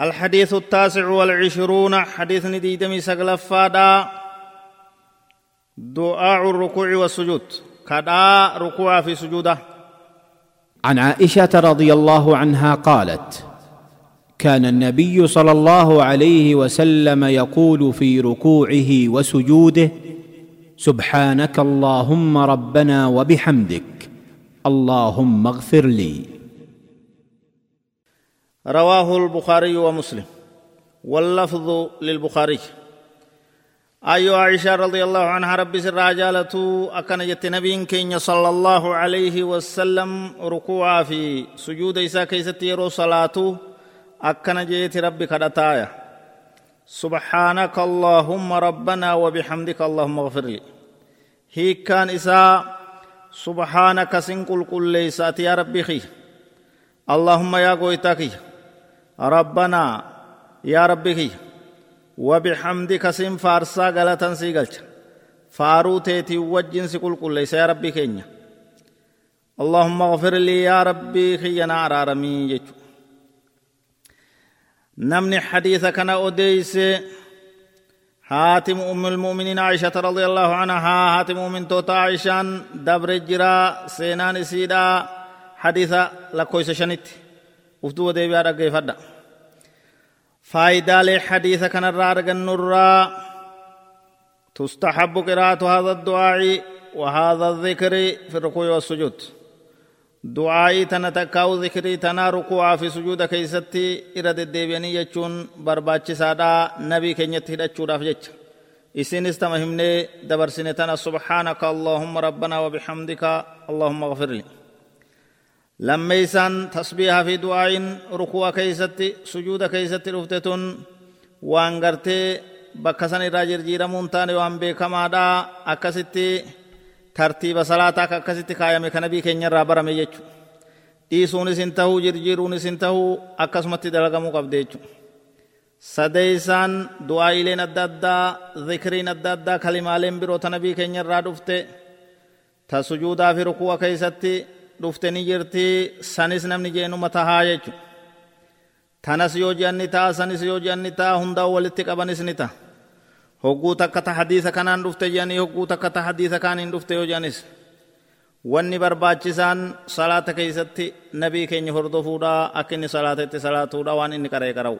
الحديث التاسع والعشرون حديث نديدمي سقلفادا. دعاء الركوع والسجود. كدا ركوع في سجوده. عن عائشة رضي الله عنها قالت كان النبي صلى الله عليه وسلم يقول في ركوعه وسجوده سبحانك اللهم ربنا وبحمدك اللهم اغفر لي. رواه البخاري ومسلم واللفظ للبخاري. أيو عائشة رضي الله عنها ربي سر جالتو أكن جت نبي كين صلى الله عليه وسلم ركوعا في سجود إسا كيست يرو صلاة أكن جيت ربي كدتايا. سبحانك اللهم ربنا وبحمدك اللهم اغفر لي. هي كان إسا سبحانك سنقل كل ليسات يا ربي خي. اللهم يا قويتاكي ربنا يا ربي وبحمدك سن فارسا غلطا سيغلچ فارو تيتي وجن سكل كل يا ربي كينيا. اللهم اغفر لي يا ربي خينا ارارمي يجو نمني حديث كان أوديس. حاتم أم المؤمنين عائشة رضي الله عنها حاتم مؤمن توتا عائشان دبر جرا سينان سيدا حديث لكويس شنت وفتو ديبيا رغيفدا فايدة حديث كان الرارق النرى. تستحب قراءة هذا الدعاء وهذا الذكر في الركوع والسجود. دعائي تنا تكاو ذكري تنا ركوع في سجود كيستي إرد الديبيني يجون برباچ سادا نبي كنيت هدچو راف جچ إسين استمهمني دبر سنتنا سبحانك اللهم ربنا وبحمدك اللهم اغفر لي. Lammeeysan tasbiihaa fi du'aayin ruku'a keeysatti sujuuda keeysatti dhufte tun waan gartee bakka san irraa jirjiiramuun taane waan beekamaadha. Akkasitti tartiiba salaataa akka akkasitti kaayame ka nabii keenya irraa barame jechu dhiisuunis hin tahuu jirjiiruunis hin tahuu akkasumatti dalagamuu qabde jechu sadeeysaan du'aa'ileen adda addaa zikriin adda addaa kalimaaleen biroo ta nabii keenya irraa dhufte ta sujuudaa fi ruku'a keeysatti dhufte ni jirti sanis namni jeenuma tahaa jechu tanas yoo je'anni ta'a sanis yoo je'anni ta'a hundaa walitti qabanis ni ta'a hogguu takka ta hadiisa kanaan dhufte je'anii hogguu takka ta hadiisa kaaniin dhufte yoo je'anis wanni barbaachisaan salaata keeysatti nabii keenya hordofuudha akka inni salaata itti salaatuudha waan inni qaree qara'u